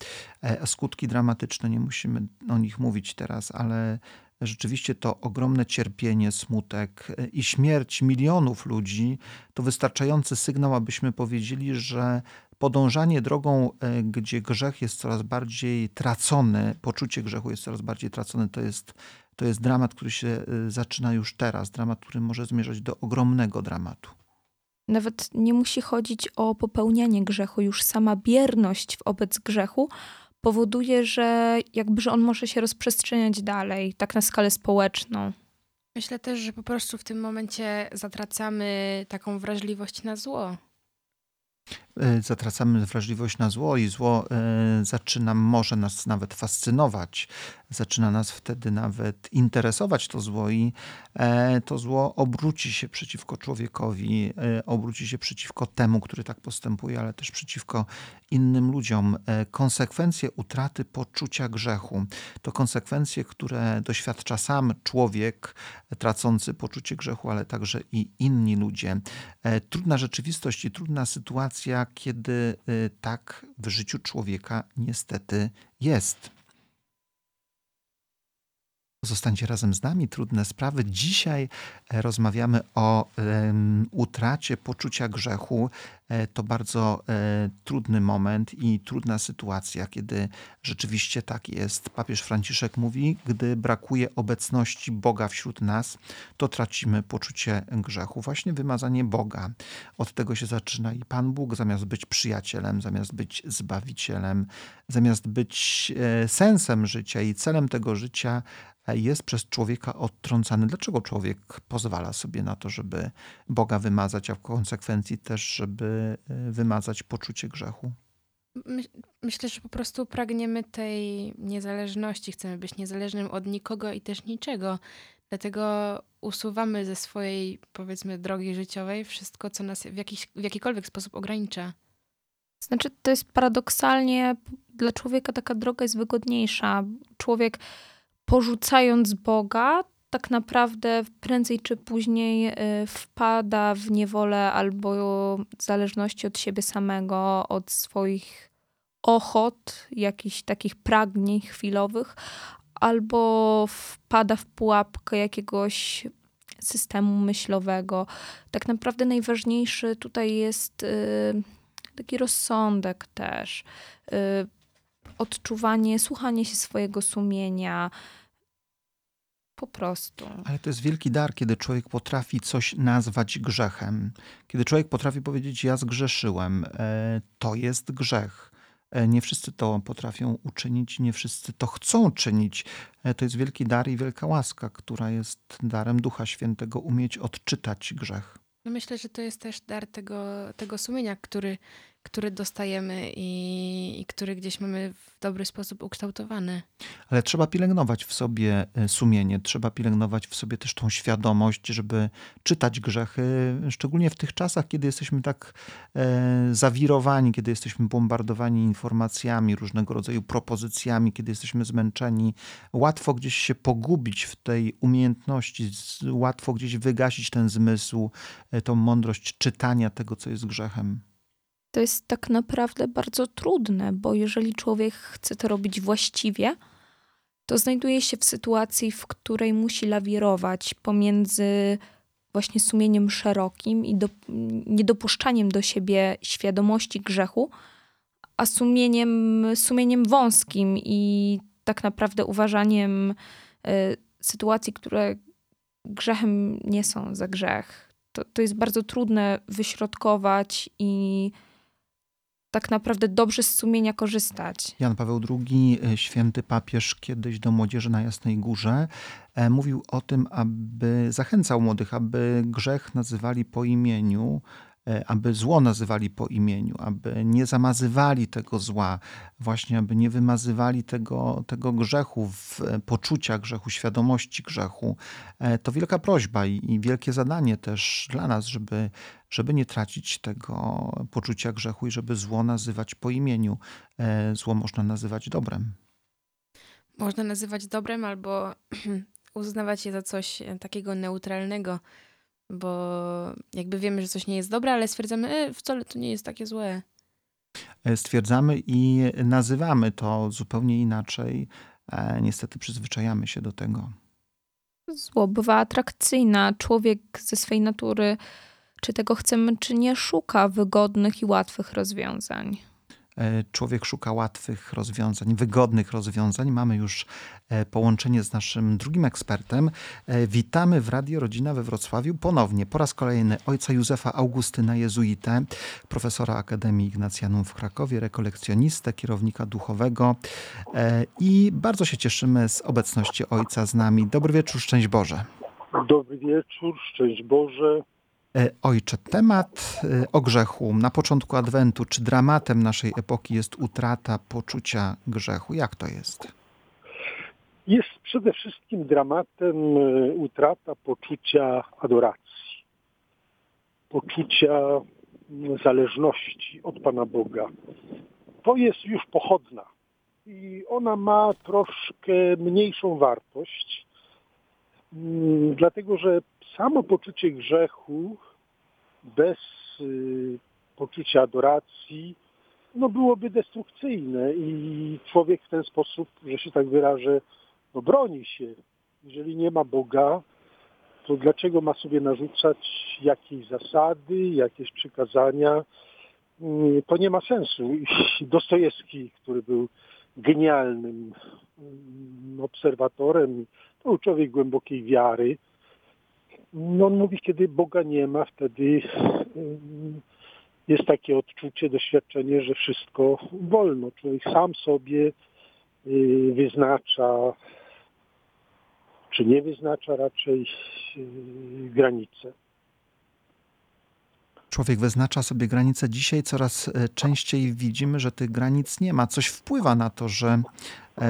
E, Skutki dramatyczne, nie musimy o nich mówić teraz, ale rzeczywiście to ogromne cierpienie, smutek e, i śmierć milionów ludzi to wystarczający sygnał, abyśmy powiedzieli, że podążanie drogą, gdzie grzech jest coraz bardziej tracony, poczucie grzechu jest coraz bardziej tracone, to jest, to jest dramat, który się e, zaczyna już teraz. Dramat, który może zmierzać do ogromnego dramatu. Nawet nie musi chodzić o popełnianie grzechu, już sama bierność wobec grzechu powoduje, że jakby że on może się rozprzestrzeniać dalej, tak na skalę społeczną. Myślę też, że po prostu w tym momencie zatracamy taką wrażliwość na zło. E, Zatracamy wrażliwość na zło i zło e, zaczyna, może nas nawet fascynować. Zaczyna nas wtedy nawet interesować to zło i e, to zło obróci się przeciwko człowiekowi, obróci się przeciwko temu, który tak postępuje, ale też przeciwko innym ludziom. Konsekwencje utraty poczucia grzechu to konsekwencje, które doświadcza sam człowiek tracący poczucie grzechu, ale także i inni ludzie. Trudna rzeczywistość i trudna sytuacja, kiedy e, tak w życiu człowieka niestety jest. Zostańcie razem z nami, trudne sprawy. Dzisiaj e, rozmawiamy o em, utracie poczucia grzechu. e, to bardzo e, trudny moment i trudna sytuacja, kiedy rzeczywiście tak jest. Papież Franciszek mówi, gdy brakuje obecności Boga wśród nas, to tracimy poczucie grzechu. Właśnie wymazanie Boga. Od tego się zaczyna i Pan Bóg, zamiast być przyjacielem, zamiast być zbawicielem, zamiast być e, sensem życia i celem tego życia, jest przez człowieka odtrącany. Dlaczego człowiek pozwala sobie na to, żeby Boga wymazać, a w konsekwencji też, żeby e, wymazać poczucie grzechu? Myślę, że po prostu pragniemy tej niezależności, chcemy być niezależnym od nikogo i też niczego. Dlatego usuwamy ze swojej, powiedzmy, drogi życiowej wszystko, co nas w, jakiś, w jakikolwiek sposób ogranicza. Znaczy, to jest paradoksalnie dla człowieka taka droga jest wygodniejsza. Człowiek porzucając Boga, tak naprawdę prędzej czy później y, wpada w niewolę albo w zależności od siebie samego, od swoich ochot, jakichś takich pragnień chwilowych, albo wpada w pułapkę jakiegoś systemu myślowego. Tak naprawdę najważniejszy tutaj jest y, taki rozsądek też, y, odczuwanie, słuchanie się swojego sumienia, po prostu. Ale to jest wielki dar, kiedy człowiek potrafi coś nazwać grzechem. Kiedy człowiek potrafi powiedzieć, ja zgrzeszyłem, e, to jest grzech. E, nie wszyscy to potrafią uczynić, nie wszyscy to chcą czynić. E, to jest wielki dar i wielka łaska, która jest darem Ducha Świętego, umieć odczytać grzech. No myślę, że to jest też dar tego, tego sumienia, który, który dostajemy i, i który gdzieś mamy w dobry sposób ukształtowany. Ale trzeba pielęgnować w sobie e, sumienie, trzeba pielęgnować w sobie też tą świadomość, żeby czytać grzechy, szczególnie w tych czasach, kiedy jesteśmy tak e, zawirowani, kiedy jesteśmy bombardowani informacjami, różnego rodzaju propozycjami, kiedy jesteśmy zmęczeni. Łatwo gdzieś się pogubić w tej umiejętności, łatwo gdzieś wygasić ten zmysł, e, tą mądrość czytania tego, co jest grzechem to jest tak naprawdę bardzo trudne, bo jeżeli człowiek chce to robić właściwie, to znajduje się w sytuacji, w której musi lawirować pomiędzy właśnie sumieniem szerokim i do, niedopuszczaniem do siebie świadomości grzechu, a sumieniem, sumieniem wąskim i tak naprawdę uważaniem y, sytuacji, które grzechem nie są za grzech. To, to jest bardzo trudne wyśrodkować i tak naprawdę dobrze z sumienia korzystać. Jan Paweł II, e, święty papież, kiedyś do młodzieży na Jasnej Górze e, mówił o tym, aby zachęcał młodych, aby grzech nazywali po imieniu, aby zło nazywali po imieniu, aby nie zamazywali tego zła, właśnie aby nie wymazywali tego, tego grzechu, w e, poczucia grzechu, świadomości grzechu. E, to wielka prośba i, i wielkie zadanie też dla nas, żeby, żeby nie tracić tego poczucia grzechu i żeby zło nazywać po imieniu. Zło można nazywać dobrem. Można nazywać dobrem albo uznawać je za coś takiego neutralnego bo jakby wiemy, że coś nie jest dobre, ale stwierdzamy, e, wcale to nie jest takie złe. E, stwierdzamy i nazywamy to zupełnie inaczej. E, niestety przyzwyczajamy się do tego. Zło bywa atrakcyjna. Człowiek ze swej natury, czy tego chcemy, czy nie, szuka wygodnych i łatwych rozwiązań. E, człowiek szuka łatwych rozwiązań, wygodnych rozwiązań. Mamy już e, połączenie z naszym drugim ekspertem. E, witamy w Radio Rodzina we Wrocławiu ponownie, po raz kolejny ojca Józefa Augustyna Jezuitę, profesora Akademii Ignacjanum w Krakowie, rekolekcjonistę, kierownika duchowego i bardzo się cieszymy z obecności ojca z nami. Dobry wieczór, szczęść Boże. Dobry wieczór, szczęść Boże. E, ojcze, temat e, o grzechu na początku Adwentu, czy dramatem naszej epoki jest utrata poczucia grzechu? Jak to jest? Jest przede wszystkim dramatem e, utrata poczucia adoracji, poczucia zależności od Pana Boga. To jest już pochodna i ona ma troszkę mniejszą wartość, dlatego że samo poczucie grzechu bez y, poczucia adoracji no byłoby destrukcyjne i człowiek w ten sposób, że się tak wyrażę, no broni się. Jeżeli nie ma Boga, to dlaczego ma sobie narzucać jakieś zasady, jakieś przykazania, mm, to nie ma sensu. Dostojewski, który był genialnym mm, obserwatorem, to był człowiek głębokiej wiary. No on mówi, kiedy Boga nie ma, wtedy mm, jest takie odczucie, doświadczenie, że wszystko wolno. Człowiek sam sobie y, wyznacza, czy nie wyznacza raczej y, granice. Człowiek wyznacza sobie granice. Dzisiaj coraz częściej widzimy, że tych granic nie ma. Coś wpływa na to, że,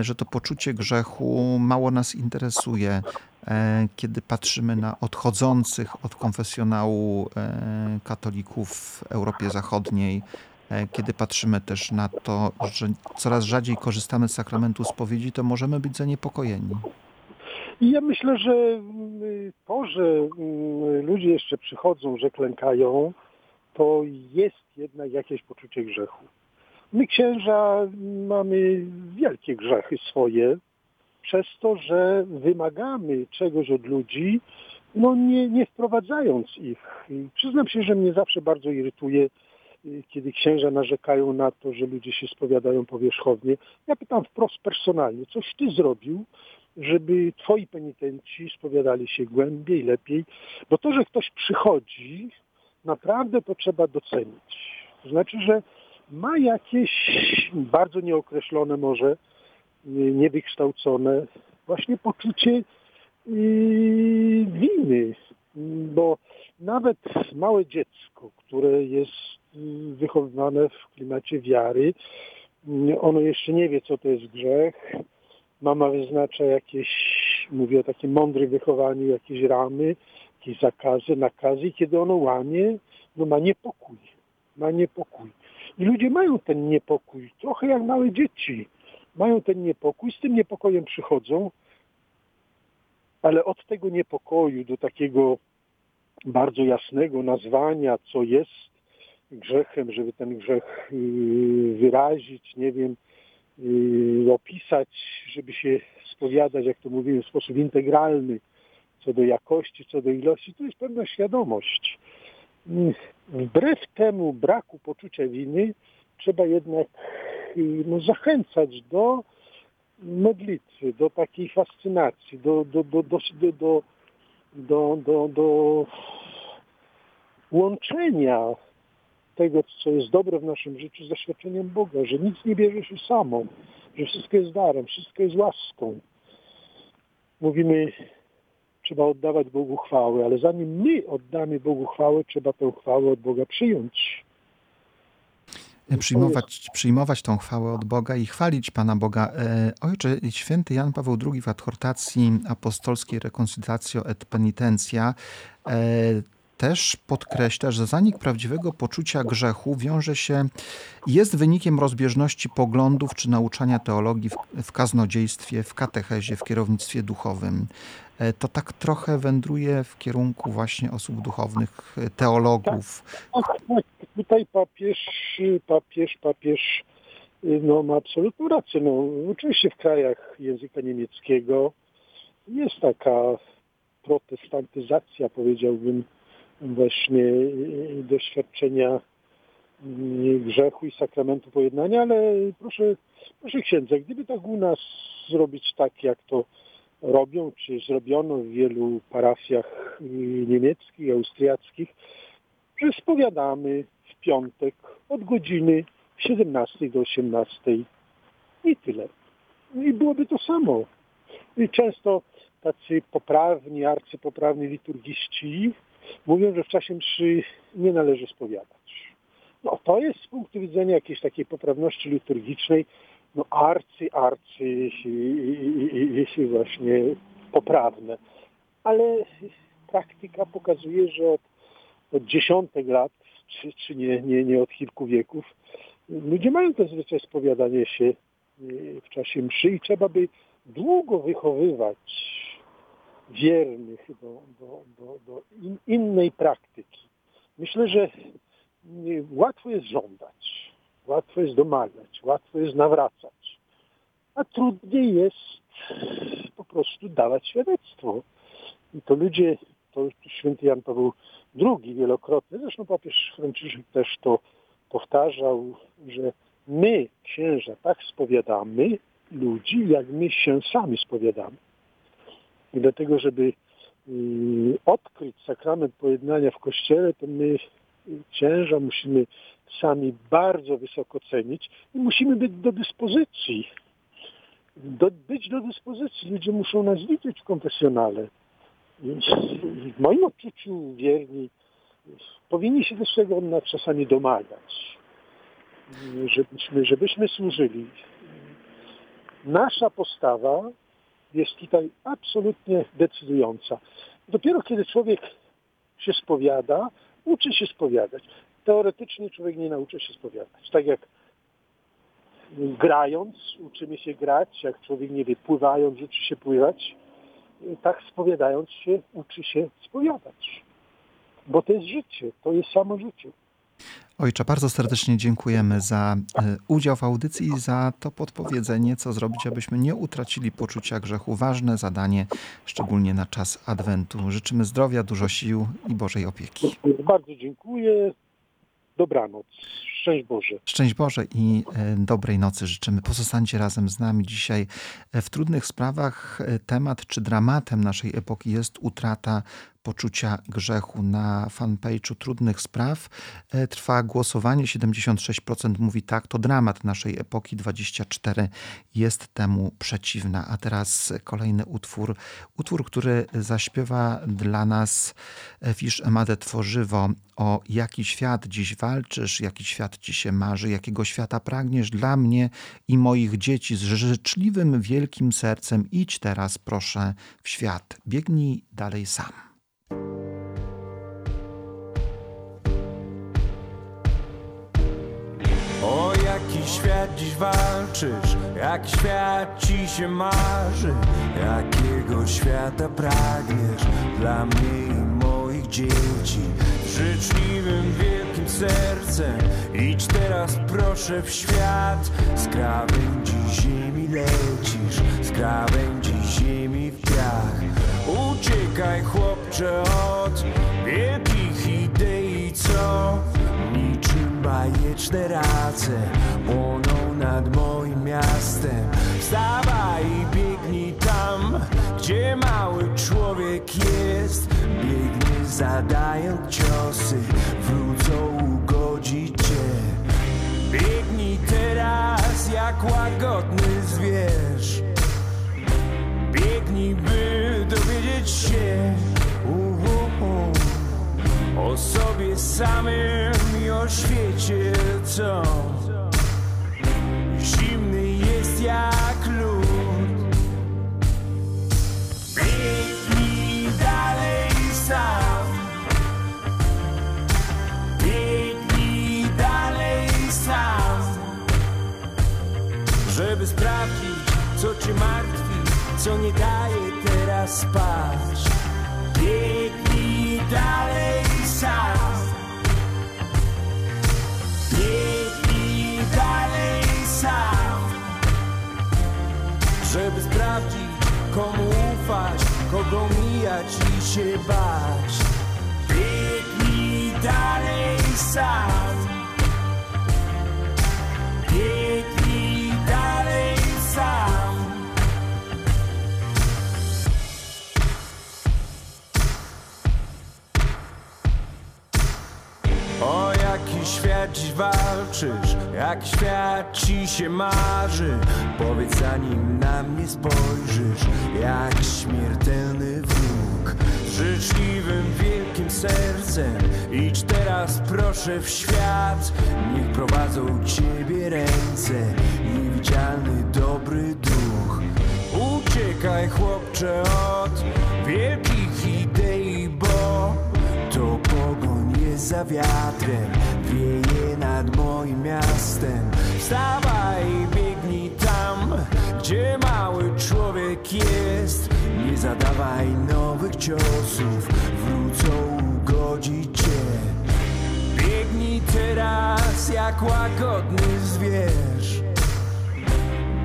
że to poczucie grzechu mało nas interesuje. E, kiedy patrzymy na odchodzących od konfesjonału katolików w Europie Zachodniej, kiedy patrzymy też na to, że coraz rzadziej korzystamy z sakramentu spowiedzi, to możemy być zaniepokojeni. I ja myślę, że mm, to, że mm, ludzie jeszcze przychodzą, że klękają, to jest jednak jakieś poczucie grzechu. My księża mamy wielkie grzechy swoje, przez to, że wymagamy czegoś od ludzi, no nie, nie wprowadzając ich. I przyznam się, że mnie zawsze bardzo irytuje, y, kiedy księża narzekają na to, że ludzie się spowiadają powierzchownie. Ja pytam wprost personalnie, coś ty zrobił, żeby twoi penitenci spowiadali się głębiej, lepiej, bo to, że ktoś przychodzi, naprawdę to trzeba docenić. To znaczy, że ma jakieś bardzo nieokreślone może, niewykształcone właśnie poczucie yy, winy, bo nawet małe dziecko, które jest yy, wychowywane w klimacie wiary, yy, ono jeszcze nie wie, co to jest grzech. Mama wyznacza jakieś, mówię o takim mądrym wychowaniu, jakieś ramy, jakieś zakazy, nakazy i kiedy ono łamie, no ma niepokój. Ma niepokój. I ludzie mają ten niepokój, trochę jak małe dzieci. Mają ten niepokój, z tym niepokojem przychodzą, ale od tego niepokoju do takiego bardzo jasnego nazwania, co jest grzechem, żeby ten grzech y, wyrazić, nie wiem, y, opisać, żeby się spowiadać, jak to mówimy, w sposób integralny, co do jakości, co do ilości, to jest pewna świadomość. Wbrew temu braku poczucia winy trzeba jednak no, zachęcać do modlitwy, do takiej fascynacji, do, do, do, do, do, do, do, do łączenia tego, co jest dobre w naszym życiu z doświadczeniem Boga, że nic nie bierze się samo, że wszystko jest darem, wszystko jest łaską. Mówimy trzeba oddawać Bogu chwałę, ale zanim my oddamy Bogu chwałę, trzeba tę chwałę od Boga przyjąć. Przyjmować, przyjmować tą chwałę od Boga i chwalić Pana Boga. E, ojcze, święty Jan Paweł II w adhortacji apostolskiej Reconciliatio et Penitentia e, też podkreśla, że zanik prawdziwego poczucia grzechu wiąże się, jest wynikiem rozbieżności poglądów czy nauczania teologii w, w kaznodziejstwie, w katechezie, w kierownictwie duchowym. E, to tak trochę wędruje w kierunku właśnie osób duchownych, e, teologów. Tak, tak, tak. Tutaj papież, papież, papież y, no, ma absolutną rację. No, oczywiście w krajach języka niemieckiego jest taka protestantyzacja, powiedziałbym, właśnie y, doświadczenia y, grzechu i sakramentu pojednania, ale proszę, proszę księdza, gdyby tak u nas zrobić tak, jak to robią, czy zrobiono w wielu parafiach y, niemieckich, austriackich, że spowiadamy w piątek od godziny 17 do 18 i tyle. I byłoby to samo. I często tacy poprawni, arcypoprawni liturgiści mówią, że w czasie mszy nie należy spowiadać. No to jest z punktu widzenia jakiejś takiej poprawności liturgicznej no arcy, arcy i, i, i, właśnie poprawne. Ale praktyka pokazuje, że od, od dziesiątek lat, czy, czy nie, nie, nie od kilku wieków, ludzie mają ten zwyczaj spowiadania się y, w czasie mszy i trzeba by długo wychowywać wiernych do, do, do, do in, innej praktyki. Myślę, że łatwo jest żądać, łatwo jest domagać, łatwo jest nawracać, a trudniej jest po prostu dawać świadectwo. I to ludzie, to święty Jan Paweł II wielokrotnie, zresztą papież Franciszek też to powtarzał, że my, księża, tak spowiadamy ludzi, jak my się sami spowiadamy. I dlatego, żeby y, odkryć sakrament pojednania w Kościele, to my, księża, musimy sami bardzo wysoko cenić i musimy być do dyspozycji. Do, być do dyspozycji. Ludzie muszą nas widzieć w konfesjonale. W moim odczuciu wierni powinni się też tego nas czasami domagać, żebyśmy, żebyśmy służyli. Nasza postawa jest tutaj absolutnie decydująca. Dopiero kiedy człowiek się spowiada, uczy się spowiadać. Teoretycznie człowiek nie nauczy się spowiadać. Tak jak grając, uczymy się grać, jak człowiek nie wie, pływając, uczy się pływać, tak spowiadając się, uczy się spowiadać. Bo to jest życie, to jest samo życie. Ojcze, bardzo serdecznie dziękujemy za e, udział w audycji i za to podpowiedzenie, co zrobić, abyśmy nie utracili poczucia grzechu. Ważne zadanie, szczególnie na czas Adwentu. Życzymy zdrowia, dużo sił i Bożej opieki. Bardzo dziękuję. Dobranoc. Szczęść Boże. Szczęść Boże i e, dobrej nocy życzymy. Pozostańcie razem z nami dzisiaj. E, w trudnych sprawach temat czy dramatem naszej epoki jest utrata poczucia grzechu. Na fanpage'u Trudnych Spraw e, trwa głosowanie. 76% mówi tak, to dramat naszej epoki, 24% jest temu przeciwna. A teraz kolejny utwór, utwór, który zaśpiewa dla nas Fisz Emadę Tworzywo o jaki świat dziś walczysz, jaki świat ci się marzy, jakiego świata pragniesz dla mnie i moich dzieci z życzliwym, wielkim sercem. Idź teraz, proszę, w świat. Biegnij dalej sam. O jaki świat dziś walczysz, jaki świat ci się marzy, jakiego świata pragniesz dla mnie i moich dzieci. Życzliwym, wielkim sercem idź teraz proszę w świat, z krawędzi ziemi lecisz, z krawędzi ziemi w piach. Uciekaj chłopcze od wielkich idei, co niczym bajeczne race płoną nad moim miastem. Wstawaj i biegnij tam, gdzie mały człowiek jest. Biegnij zadając ciosy, wrócą ugodzić cię. Biegnij teraz jak łagodny zwierz. Biegnij, by dowiedzieć się o sobie samym i o świecie, co zimny jest jak lód. Biegnij dalej sam. Biegnij dalej sam, żeby sprawdzić, co cię martwi co nie daje teraz spać. Biegnij dalej sam. Biegnij dalej sam. Żeby sprawdzić, komu ufać, kogo mijać i się bać. Biegnij dalej sam. Biegnij świat dziś walczysz, jaki świat ci się marzy. Powiedz zanim na mnie spojrzysz, jak śmiertelny wróg. Z życzliwym, wielkim sercem idź teraz proszę w świat. Niech prowadzą ciebie ręce, niewidzialny dobry duch. Uciekaj chłopcze od wielkich jest za wiatrem Wieje nad moim miastem Wstawaj i biegnij tam, gdzie mały człowiek jest Nie zadawaj nowych ciosów, wrócą ugodzić cię Biegnij teraz jak łagodny zwierz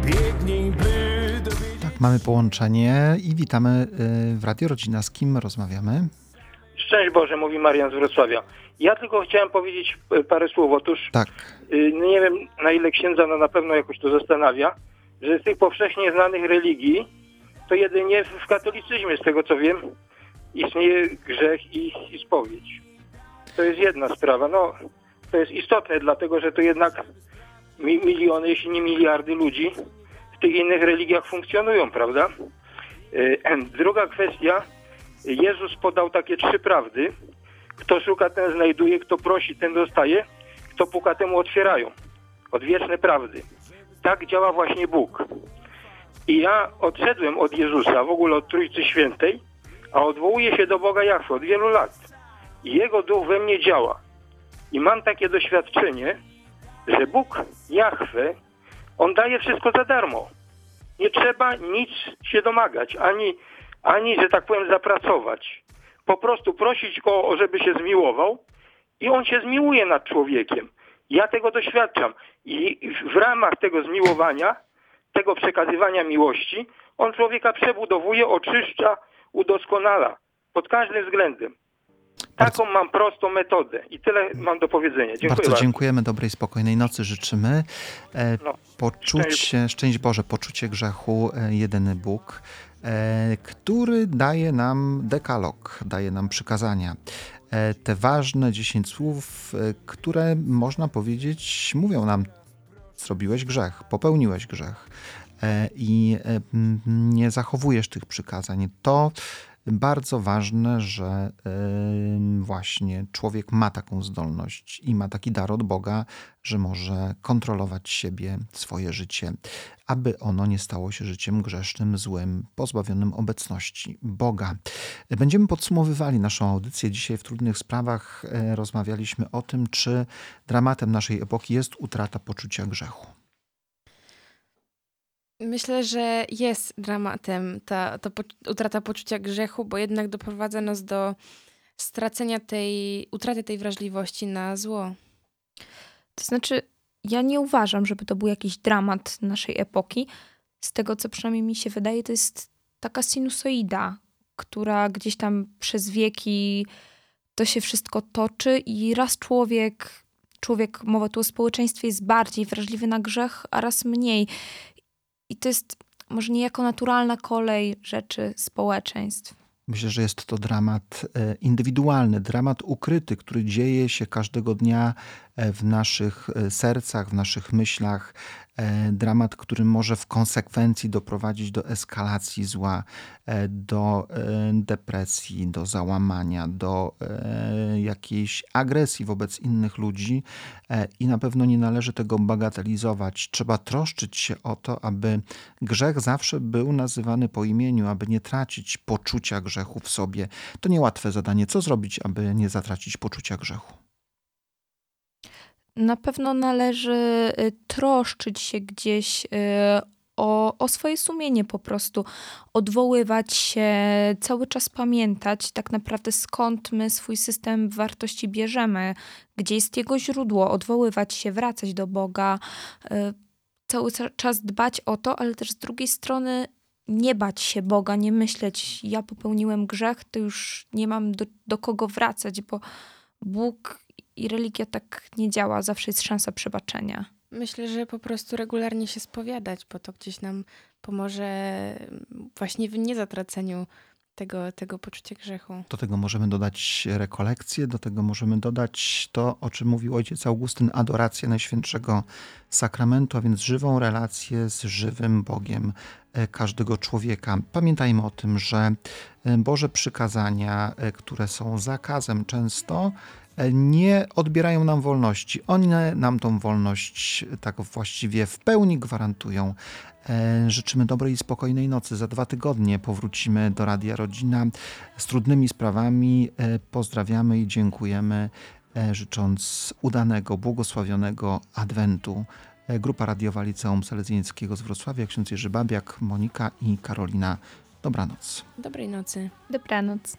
Biegnij, by dowiedzieć Tak, mamy połączenie i witamy y, w Radio Rodzina. Z kim rozmawiamy? Szczęść Boże, mówi Marian z Wrocławia. Ja tylko chciałem powiedzieć e, parę słów. Otóż Tak. y, nie wiem na ile księdza, no na pewno jakoś to zastanawia, że z tych powszechnie znanych religii to jedynie w katolicyzmie, z tego co wiem, istnieje grzech i, i spowiedź. To jest jedna sprawa. No, to jest istotne, dlatego że to jednak mi, miliony, jeśli nie miliardy ludzi w tych innych religiach funkcjonują, prawda? Y, Druga kwestia. Jezus podał takie trzy prawdy. Kto szuka, ten znajduje, kto prosi, ten dostaje, kto puka, temu otwierają. Odwieczne prawdy. Tak działa właśnie Bóg. I ja odszedłem od Jezusa, w ogóle od Trójcy Świętej, a odwołuję się do Boga Jahwe od wielu lat. I Jego duch we mnie działa. I mam takie doświadczenie, że Bóg Jahwe, On daje wszystko za darmo. Nie trzeba nic się domagać, ani, ani, że tak powiem, zapracować. Po prostu prosić Go, żeby się zmiłował i On się zmiłuje nad człowiekiem. Ja tego doświadczam. I w ramach tego zmiłowania, tego przekazywania miłości, On człowieka przebudowuje, oczyszcza, udoskonala. Pod każdym względem. Taką mam prostą metodę i tyle mam do powiedzenia. Dziękuję bardzo bardzo. dziękujemy, dobrej, spokojnej nocy życzymy. E, No, poczucie, szczęść Boże, poczucie grzechu, e, jedyny Bóg, który daje nam dekalog, daje nam przykazania. E, te ważne 10 słów, e, które można powiedzieć, mówią nam, zrobiłeś grzech, popełniłeś grzech e, i e, nie zachowujesz tych przykazań. To bardzo ważne, że właśnie człowiek ma taką zdolność i ma taki dar od Boga, że może kontrolować siebie, swoje życie, aby ono nie stało się życiem grzesznym, złym, pozbawionym obecności Boga. Będziemy podsumowywali naszą audycję. Dzisiaj w Trudnych Sprawach e, rozmawialiśmy o tym, czy dramatem naszej epoki jest utrata poczucia grzechu. Myślę, że jest dramatem ta, ta po, utrata poczucia grzechu, bo jednak doprowadza nas do stracenia tej, utraty tej wrażliwości na zło. To znaczy, ja nie uważam, żeby to był jakiś dramat naszej epoki. Z tego, co przynajmniej mi się wydaje, to jest taka sinusoida, która gdzieś tam przez wieki to się wszystko toczy i raz człowiek, człowiek, mowa tu o społeczeństwie, jest bardziej wrażliwy na grzech, a raz mniej. I to jest może niejako naturalna kolej rzeczy społeczeństw. Myślę, że jest to dramat e, indywidualny, dramat ukryty, który dzieje się każdego dnia w naszych e, sercach, w naszych myślach. E, Dramat, który może w konsekwencji doprowadzić do eskalacji zła, e, do e, depresji, do załamania, do e, jakiejś agresji wobec innych ludzi e, i na pewno nie należy tego bagatelizować. Trzeba troszczyć się o to, aby grzech zawsze był nazywany po imieniu, aby nie tracić poczucia grzechu w sobie. To niełatwe zadanie. Co zrobić, aby nie zatracić poczucia grzechu? Na pewno należy y, troszczyć się gdzieś y, o, o swoje sumienie po prostu, odwoływać się, cały czas pamiętać tak naprawdę skąd my swój system wartości bierzemy, gdzie jest jego źródło, odwoływać się, wracać do Boga, y, cały ca- czas dbać o to, ale też z drugiej strony nie bać się Boga, nie myśleć, ja popełniłem grzech, to już nie mam do, do kogo wracać, bo Bóg i religia tak nie działa, zawsze jest szansa przebaczenia. Myślę, że po prostu regularnie się spowiadać, bo to gdzieś nam pomoże mm, właśnie w niezatraceniu tego, tego poczucia grzechu. Do tego możemy dodać rekolekcję, do tego możemy dodać to, o czym mówił ojciec Augustyn, adorację Najświętszego Sakramentu, a więc żywą relację z żywym Bogiem e, każdego człowieka. Pamiętajmy o tym, że e, Boże przykazania, e, które są zakazem często, nie odbierają nam wolności. One nam tą wolność tak właściwie w pełni gwarantują. E, Życzymy dobrej i spokojnej nocy. Za dwa tygodnie powrócimy do Radia Rodzina z trudnymi sprawami. E, Pozdrawiamy i dziękujemy, e, życząc udanego, błogosławionego Adwentu. Grupa radiowa Liceum Salezjańskiego z Wrocławia, ksiądz Jerzy Babiak, Monika i Karolina. Dobranoc. Dobrej nocy. Dobranoc.